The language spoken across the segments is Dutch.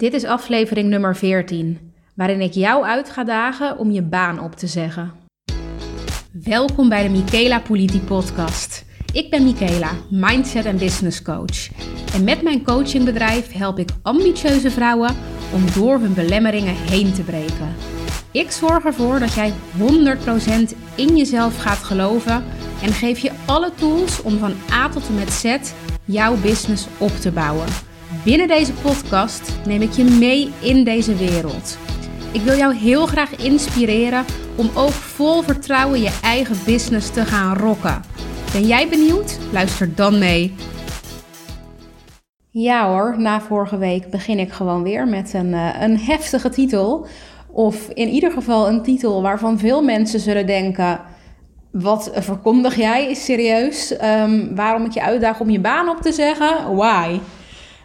Dit is aflevering nummer 14, waarin ik jou uit ga dagen om je baan op te zeggen. Welkom bij de Michaela Politi podcast. Ik ben Michaela, mindset en business coach. En met mijn coachingbedrijf help ik ambitieuze vrouwen om door hun belemmeringen heen te breken. Ik zorg ervoor dat jij 100% in jezelf gaat geloven en geef je alle tools om van A tot en met Z jouw business op te bouwen. Binnen deze podcast neem ik je mee in deze wereld. Ik wil jou heel graag inspireren om ook vol vertrouwen je eigen business te gaan rocken. Ben jij benieuwd? Luister dan mee. Ja hoor, na vorige week begin ik gewoon weer met een, uh, een heftige titel. Of in ieder geval een titel waarvan veel mensen zullen denken: wat verkondig jij? Is serieus? Um, waarom ik je uitdaag om je baan op te zeggen? Why?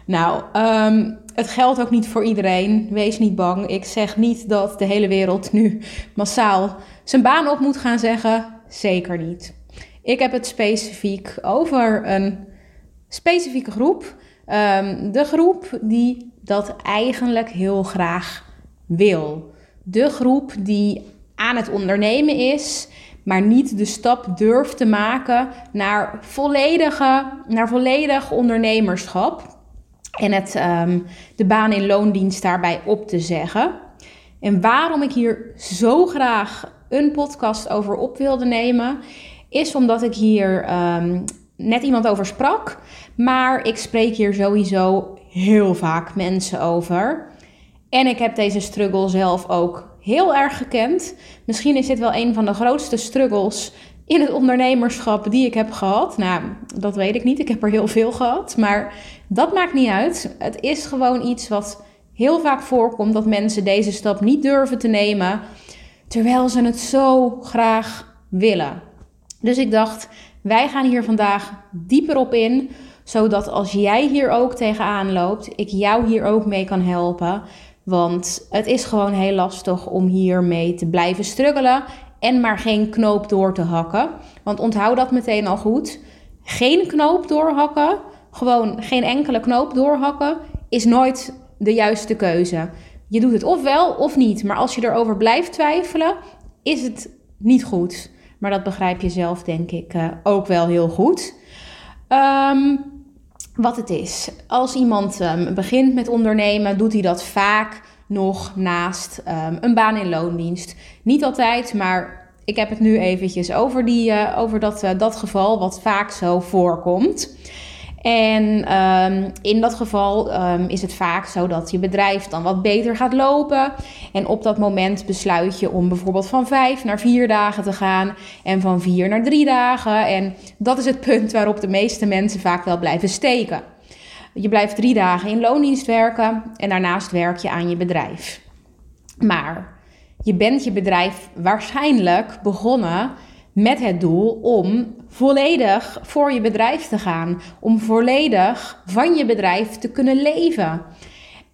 Nou, um, het geldt ook niet voor iedereen. Wees niet bang. Ik zeg niet dat de hele wereld nu massaal zijn baan op moet gaan zeggen. Zeker niet. Ik heb het specifiek over een specifieke groep. Um, de groep die dat eigenlijk heel graag wil. De groep die aan het ondernemen is, maar niet de stap durft te maken naar, volledige, naar volledig ondernemerschap en het, um, de baan in loondienst daarbij op te zeggen. En waarom ik hier zo graag een podcast over op wilde nemen, is omdat ik hier um, net iemand over sprak. Maar ik spreek hier sowieso heel vaak mensen over. En ik heb deze struggle zelf ook heel erg gekend. Misschien is dit wel een van de grootste struggles in het ondernemerschap die ik heb gehad. Nou, dat weet ik niet. Ik heb er heel veel gehad. Maar dat maakt niet uit. Het is gewoon iets wat heel vaak voorkomt dat mensen deze stap niet durven te nemen. Terwijl ze het zo graag willen. Dus ik dacht, wij gaan hier vandaag dieper op in. Zodat als jij hier ook tegenaan loopt, ik jou hier ook mee kan helpen. Want het is gewoon heel lastig om hiermee te blijven struggelen en maar geen knoop door te hakken. Want onthoud dat meteen al goed. Geen knoop doorhakken, gewoon geen enkele knoop doorhakken, is nooit de juiste keuze. Je doet het ofwel of niet. Maar als je erover blijft twijfelen, is het niet goed. Maar dat begrijp je zelf, denk ik, uh, ook wel heel goed. Um, wat het is. Als iemand um, begint met ondernemen, doet hij dat vaak nog naast um, een baan in loondienst. Niet altijd, maar ik heb het nu eventjes over, die, uh, over dat, uh, dat geval wat vaak zo voorkomt. En um, in dat geval um, is het vaak zo dat je bedrijf dan wat beter gaat lopen. En op dat moment besluit je om bijvoorbeeld van vijf naar vier dagen te gaan. En van vier naar drie dagen. En dat is het punt waarop de meeste mensen vaak wel blijven steken. Je blijft drie dagen in loondienst werken en daarnaast werk je aan je bedrijf. Maar je bent je bedrijf waarschijnlijk begonnen met het doel om volledig voor je bedrijf te gaan, om volledig van je bedrijf te kunnen leven.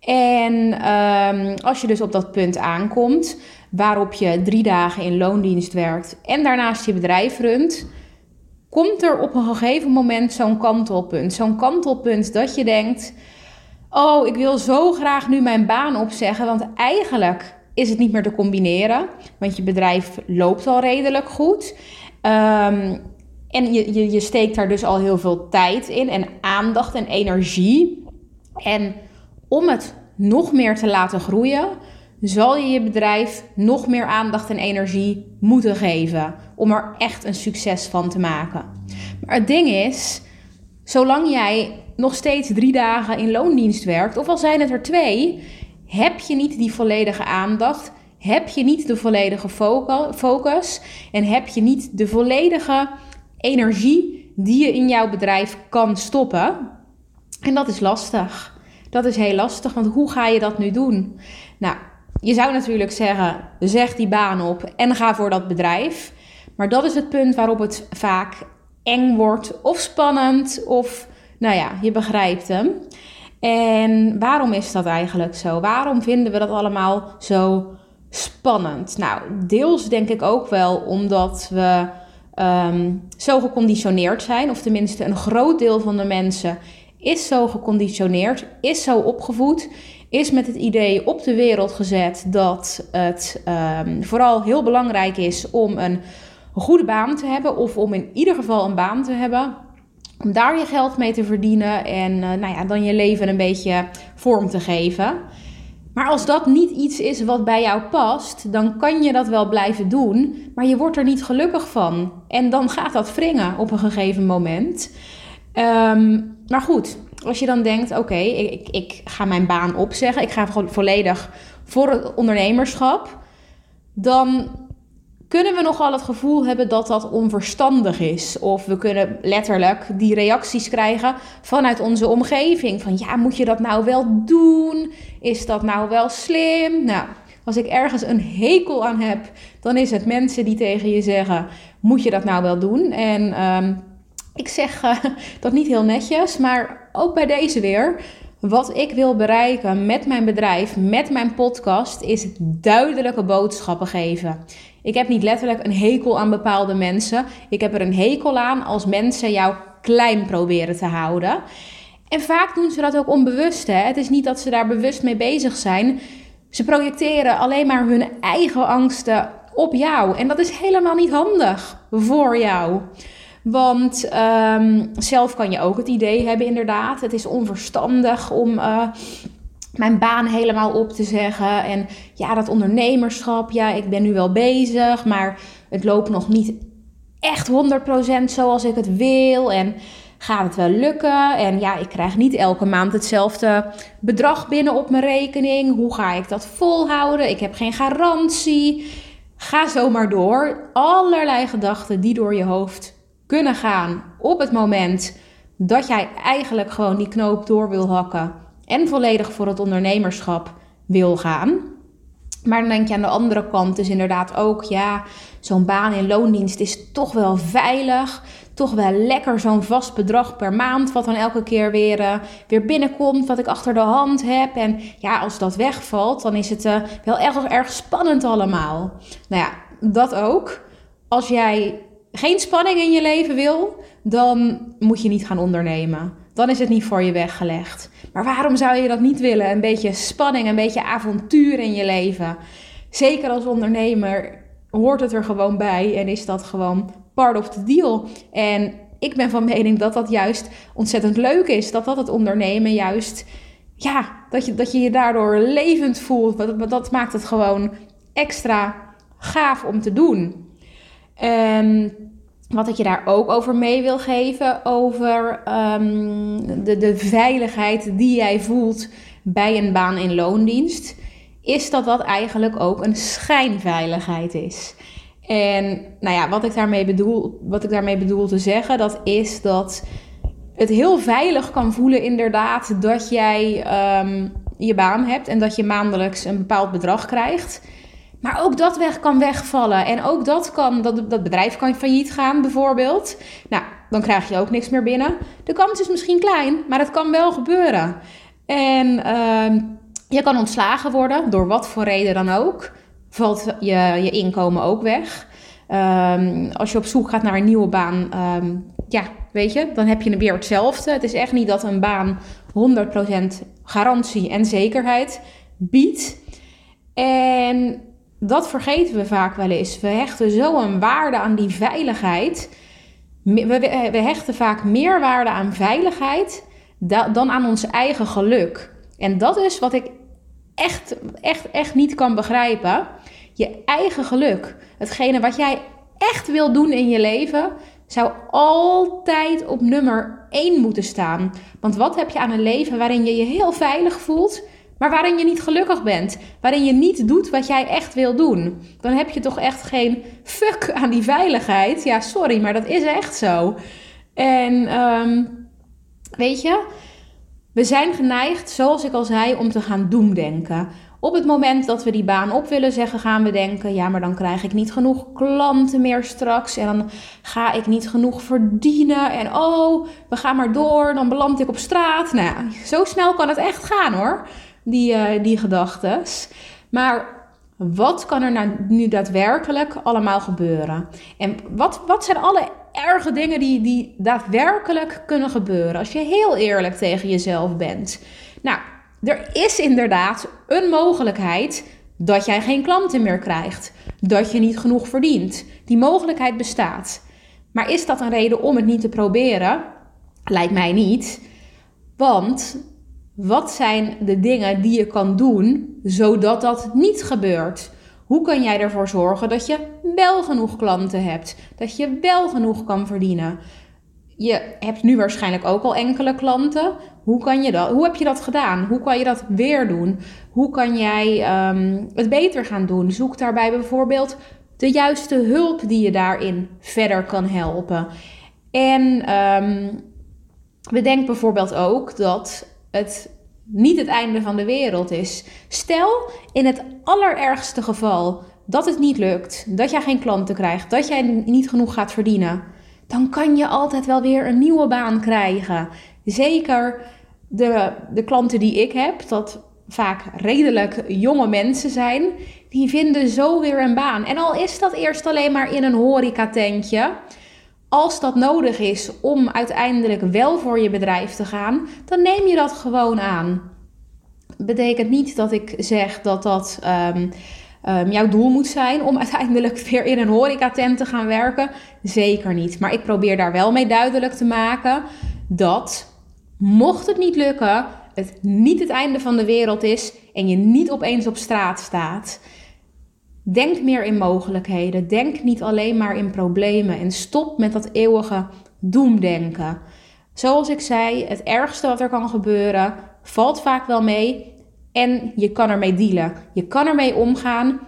En um, als je dus op dat punt aankomt, waarop je drie dagen in loondienst werkt en daarnaast je bedrijf runt, komt er op een gegeven moment zo'n kantelpunt. Zo'n kantelpunt dat je denkt: Oh, ik wil zo graag nu mijn baan opzeggen, want eigenlijk is het niet meer te combineren, want je bedrijf loopt al redelijk goed. Um, en je, je, je steekt daar dus al heel veel tijd in en aandacht en energie. En om het nog meer te laten groeien, zal je je bedrijf nog meer aandacht en energie moeten geven om er echt een succes van te maken. Maar het ding is, zolang jij nog steeds drie dagen in loondienst werkt, of al zijn het er twee, heb je niet die volledige aandacht, heb je niet de volledige focus en heb je niet de volledige energie die je in jouw bedrijf kan stoppen. En dat is lastig. Dat is heel lastig, want hoe ga je dat nu doen? Nou, je zou natuurlijk zeggen: zeg die baan op en ga voor dat bedrijf. Maar dat is het punt waarop het vaak eng wordt of spannend of, nou ja, je begrijpt hem. En waarom is dat eigenlijk zo? Waarom vinden we dat allemaal zo spannend? Nou, deels denk ik ook wel omdat we um, zo geconditioneerd zijn, of tenminste een groot deel van de mensen is zo geconditioneerd, is zo opgevoed. Is met het idee op de wereld gezet dat het um, vooral heel belangrijk is om een goede baan te hebben, of om in ieder geval een baan te hebben. Om daar je geld mee te verdienen en uh, nou ja, dan je leven een beetje vorm te geven. Maar als dat niet iets is wat bij jou past, dan kan je dat wel blijven doen, maar je wordt er niet gelukkig van. En dan gaat dat wringen op een gegeven moment. Um, maar goed, als je dan denkt: oké, ik, ik ga mijn baan opzeggen, ik ga gewoon volledig voor het ondernemerschap, dan kunnen we nogal het gevoel hebben dat dat onverstandig is. Of we kunnen letterlijk die reacties krijgen vanuit onze omgeving. Van ja, moet je dat nou wel doen? Is dat nou wel slim? Nou, als ik ergens een hekel aan heb, dan is het mensen die tegen je zeggen: moet je dat nou wel doen? En um, ik zeg uh, dat niet heel netjes, maar ook bij deze weer. Wat ik wil bereiken met mijn bedrijf, met mijn podcast, is duidelijke boodschappen geven. Ik heb niet letterlijk een hekel aan bepaalde mensen. Ik heb er een hekel aan als mensen jou klein proberen te houden. En vaak doen ze dat ook onbewust. Hè? Het is niet dat ze daar bewust mee bezig zijn. Ze projecteren alleen maar hun eigen angsten op jou. En dat is helemaal niet handig voor jou. Want um, zelf kan je ook het idee hebben, inderdaad. Het is onverstandig om uh, mijn baan helemaal op te zeggen. En ja, dat ondernemerschap, ja, ik ben nu wel bezig, maar het loopt nog niet echt 100% zoals ik het wil. En gaat het wel lukken? En ja, ik krijg niet elke maand hetzelfde bedrag binnen op mijn rekening. Hoe ga ik dat volhouden? Ik heb geen garantie. Ga zomaar door. Allerlei gedachten die door je hoofd kunnen gaan op het moment dat jij eigenlijk gewoon die knoop door wil hakken en volledig voor het ondernemerschap wil gaan. Maar dan denk je aan de andere kant is inderdaad ook, ja, zo'n baan in loondienst is toch wel veilig. Toch wel lekker zo'n vast bedrag per maand, wat dan elke keer weer, uh, weer binnenkomt, wat ik achter de hand heb. En ja, als dat wegvalt, dan is het uh, wel erg, erg spannend allemaal. Nou ja, dat ook. Als jij geen spanning in je leven wil, dan moet je niet gaan ondernemen. Dan is het niet voor je weggelegd. Maar waarom zou je dat niet willen? Een beetje spanning, een beetje avontuur in je leven. Zeker als ondernemer hoort het er gewoon bij en is dat gewoon part of the deal. En ik ben van mening dat dat juist ontzettend leuk is. Dat dat het ondernemen juist, ja, dat je dat je, je daardoor levend voelt. Dat, dat maakt het gewoon extra gaaf om te doen. En wat ik je daar ook over mee wil geven, over um, de, de veiligheid die jij voelt bij een baan in loondienst, is dat dat eigenlijk ook een schijnveiligheid is. En nou ja, wat ik daarmee bedoel, wat ik daarmee bedoel te zeggen, dat is dat het heel veilig kan voelen inderdaad dat jij um, je baan hebt en dat je maandelijks een bepaald bedrag krijgt. Maar ook dat weg kan wegvallen. En ook dat kan, dat, dat bedrijf kan failliet gaan bijvoorbeeld. Nou, dan krijg je ook niks meer binnen. De kans is misschien klein, maar het kan wel gebeuren. En uh, je kan ontslagen worden, door wat voor reden dan ook. Valt je, je inkomen ook weg. Um, als je op zoek gaat naar een nieuwe baan, um, ja, weet je, dan heb je weer hetzelfde. Het is echt niet dat een baan 100% garantie en zekerheid biedt. En dat vergeten we vaak wel eens. We hechten zo een waarde aan die veiligheid. We, hechten vaak meer waarde aan veiligheid dan aan ons eigen geluk. En dat is wat ik echt, echt, echt niet kan begrijpen. Je eigen geluk. Hetgene wat jij echt wil doen in je leven, zou altijd op nummer 1 moeten staan. Want wat heb je aan een leven waarin je je heel veilig voelt, maar waarin je niet gelukkig bent, waarin je niet doet wat jij echt wil doen, dan heb je toch echt geen fuck aan die veiligheid. Ja, sorry, maar dat is echt zo. En um, weet je, we zijn geneigd, zoals ik al zei, om te gaan doemdenken. Op het moment dat we die baan op willen zeggen, gaan we denken: ja, maar dan krijg ik niet genoeg klanten meer straks. En dan ga ik niet genoeg verdienen. En oh, we gaan maar door, dan beland ik op straat. Nou, zo snel kan het echt gaan hoor die, uh, die gedachten. Maar wat kan er nou nu daadwerkelijk allemaal gebeuren? En wat, wat zijn alle erge dingen die, die daadwerkelijk kunnen gebeuren? Als je heel eerlijk tegen jezelf bent. Nou, er is inderdaad een mogelijkheid dat jij geen klanten meer krijgt. Dat je niet genoeg verdient. Die mogelijkheid bestaat. Maar is dat een reden om het niet te proberen? Lijkt mij niet. Want wat zijn de dingen die je kan doen zodat dat niet gebeurt? Hoe kan jij ervoor zorgen dat je wel genoeg klanten hebt? Dat je wel genoeg kan verdienen? Je hebt nu waarschijnlijk ook al enkele klanten. Hoe, kan je dat, hoe heb je dat gedaan? Hoe kan je dat weer doen? Hoe kan jij um, het beter gaan doen? Zoek daarbij bijvoorbeeld de juiste hulp die je daarin verder kan helpen. En um, bedenk bijvoorbeeld ook dat het niet het einde van de wereld is. Stel in het allerergste geval dat het niet lukt, dat jij geen klanten krijgt, dat jij niet genoeg gaat verdienen, dan kan je altijd wel weer een nieuwe baan krijgen. Zeker de, de klanten die ik heb, dat vaak redelijk jonge mensen zijn, die vinden zo weer een baan. En al is dat eerst alleen maar in een horecatentje, als dat nodig is om uiteindelijk wel voor je bedrijf te gaan, dan neem je dat gewoon aan. Betekent niet dat ik zeg dat dat um, um, jouw doel moet zijn om uiteindelijk weer in een horecatent te gaan werken. Zeker niet. Maar ik probeer daar wel mee duidelijk te maken dat mocht het niet lukken, het niet het einde van de wereld is en je niet opeens op straat staat. Denk meer in mogelijkheden. Denk niet alleen maar in problemen. En stop met dat eeuwige doemdenken. Zoals ik zei, het ergste wat er kan gebeuren valt vaak wel mee. En je kan ermee dealen. Je kan ermee omgaan.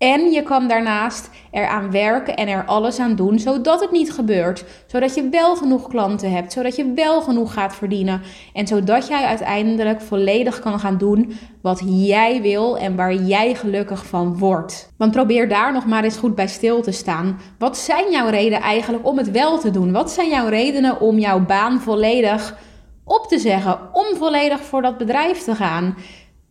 En je kan daarnaast eraan werken en er alles aan doen zodat het niet gebeurt. Zodat je wel genoeg klanten hebt, zodat je wel genoeg gaat verdienen. En zodat jij uiteindelijk volledig kan gaan doen wat jij wil en waar jij gelukkig van wordt. Want probeer daar nog maar eens goed bij stil te staan. Wat zijn jouw redenen eigenlijk om het wel te doen? Wat zijn jouw redenen om jouw baan volledig op te zeggen? Om volledig voor dat bedrijf te gaan?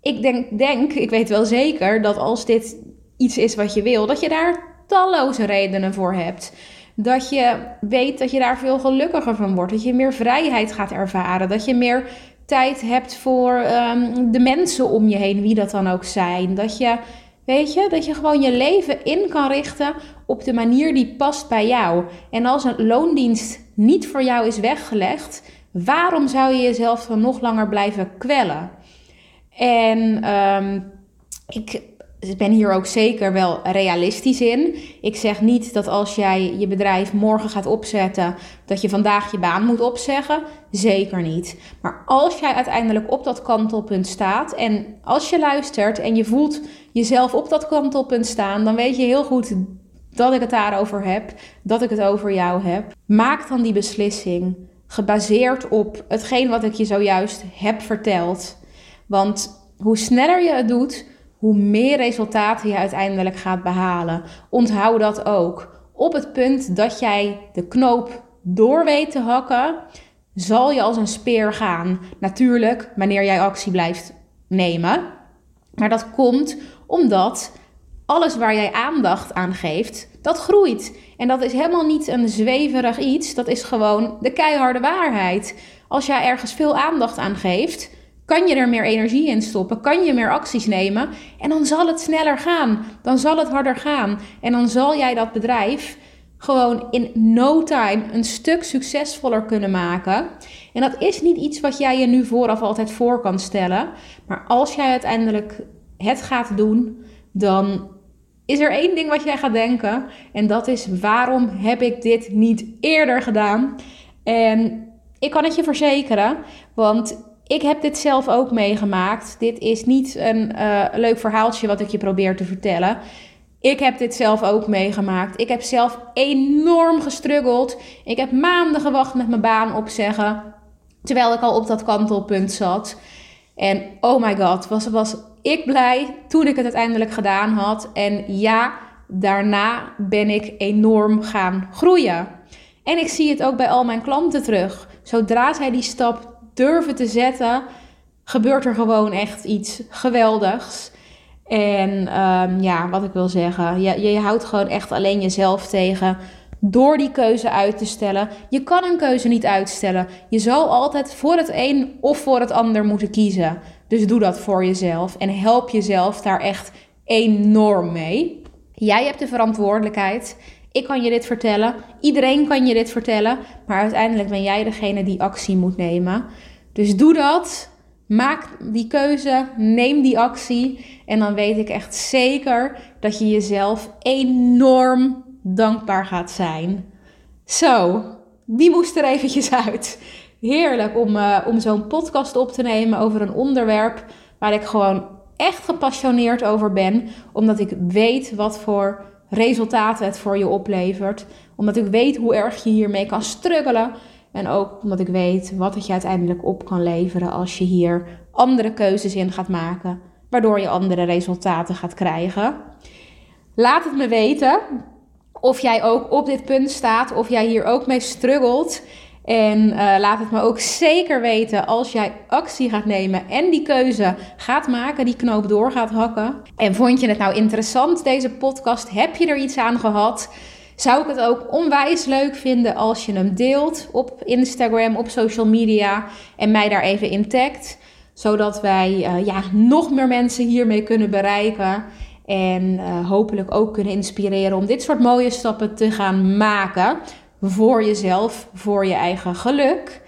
Ik denk, denk, ik weet wel zeker dat als dit iets is wat je wil, dat je daar talloze redenen voor hebt. Dat je weet dat je daar veel gelukkiger van wordt. Dat je meer vrijheid gaat ervaren. Dat je meer tijd hebt voor um, de mensen om je heen, wie dat dan ook zijn. Dat je, weet je, dat je gewoon je leven in kan richten op de manier die past bij jou. En als een loondienst niet voor jou is weggelegd, waarom zou je jezelf dan nog langer blijven kwellen? En um, ik ik ben hier ook zeker wel realistisch in. Ik zeg niet dat als jij je bedrijf morgen gaat opzetten, dat je vandaag je baan moet opzeggen. Zeker niet. Maar als jij uiteindelijk op dat kantelpunt staat en als je luistert en je voelt jezelf op dat kantelpunt staan, dan weet je heel goed dat ik het daarover heb, dat ik het over jou heb. Maak dan die beslissing gebaseerd op hetgeen wat ik je zojuist heb verteld. Want hoe sneller je het doet, hoe meer resultaten je uiteindelijk gaat behalen. Onthoud dat ook. Op het punt dat jij de knoop door weet te hakken, zal je als een speer gaan. Natuurlijk, wanneer jij actie blijft nemen. Maar dat komt omdat alles waar jij aandacht aan geeft, dat groeit. En dat is helemaal niet een zweverig iets, dat is gewoon de keiharde waarheid. Als jij ergens veel aandacht aan geeft, kan je er meer energie in stoppen? Kan je meer acties nemen? En dan zal het sneller gaan. Dan zal het harder gaan. En dan zal jij dat bedrijf gewoon in no time een stuk succesvoller kunnen maken. En dat is niet iets wat jij je nu vooraf altijd voor kan stellen. Maar als jij uiteindelijk het gaat doen, dan is er één ding wat jij gaat denken. En dat is: waarom heb ik dit niet eerder gedaan? En ik kan het je verzekeren, want ik heb dit zelf ook meegemaakt. Dit is niet een uh, leuk verhaaltje wat ik je probeer te vertellen. Ik heb dit zelf ook meegemaakt. Ik heb zelf enorm gestruggeld. Ik heb maanden gewacht met mijn baan opzeggen. Terwijl ik al op dat kantelpunt zat. En oh my god, was, was ik blij toen ik het uiteindelijk gedaan had. En ja, daarna ben ik enorm gaan groeien. En ik zie het ook bij al mijn klanten terug. Zodra zij die stap durven te zetten, gebeurt er gewoon echt iets geweldigs. En um, ja, wat ik wil zeggen, je, je houdt gewoon echt alleen jezelf tegen door die keuze uit te stellen. Je kan een keuze niet uitstellen. Je zal altijd voor het een of voor het ander moeten kiezen. Dus doe dat voor jezelf en help jezelf daar echt enorm mee. Jij hebt de verantwoordelijkheid. Ik kan je dit vertellen. Iedereen kan je dit vertellen. Maar uiteindelijk ben jij degene die actie moet nemen. Dus doe dat. Maak die keuze. Neem die actie. En dan weet ik echt zeker dat je jezelf enorm dankbaar gaat zijn. Zo, die moest er eventjes uit. Heerlijk om, uh, om zo'n podcast op te nemen over een onderwerp waar ik gewoon echt gepassioneerd over ben. Omdat ik weet wat voor resultaten het voor je oplevert. Omdat ik weet hoe erg je hiermee kan struggelen. En ook omdat ik weet wat het je uiteindelijk op kan leveren als je hier andere keuzes in gaat maken. Waardoor je andere resultaten gaat krijgen. Laat het me weten of jij ook op dit punt staat, of jij hier ook mee struggelt. En uh, laat het me ook zeker weten als jij actie gaat nemen en die keuze gaat maken, die knoop door gaat hakken. En vond je het nou interessant, deze podcast? Heb je er iets aan gehad? Zou ik het ook onwijs leuk vinden als je hem deelt op Instagram, op social media en mij daar even in tagt. Zodat wij uh, ja, nog meer mensen hiermee kunnen bereiken. En uh, hopelijk ook kunnen inspireren om dit soort mooie stappen te gaan maken voor jezelf, voor je eigen geluk.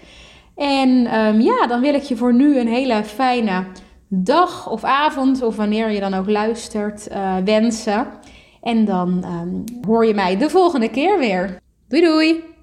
En um, ja, dan wil ik je voor nu een hele fijne dag of avond, of wanneer je dan ook luistert, uh, wensen. En dan um, hoor je mij de volgende keer weer. Doei doei!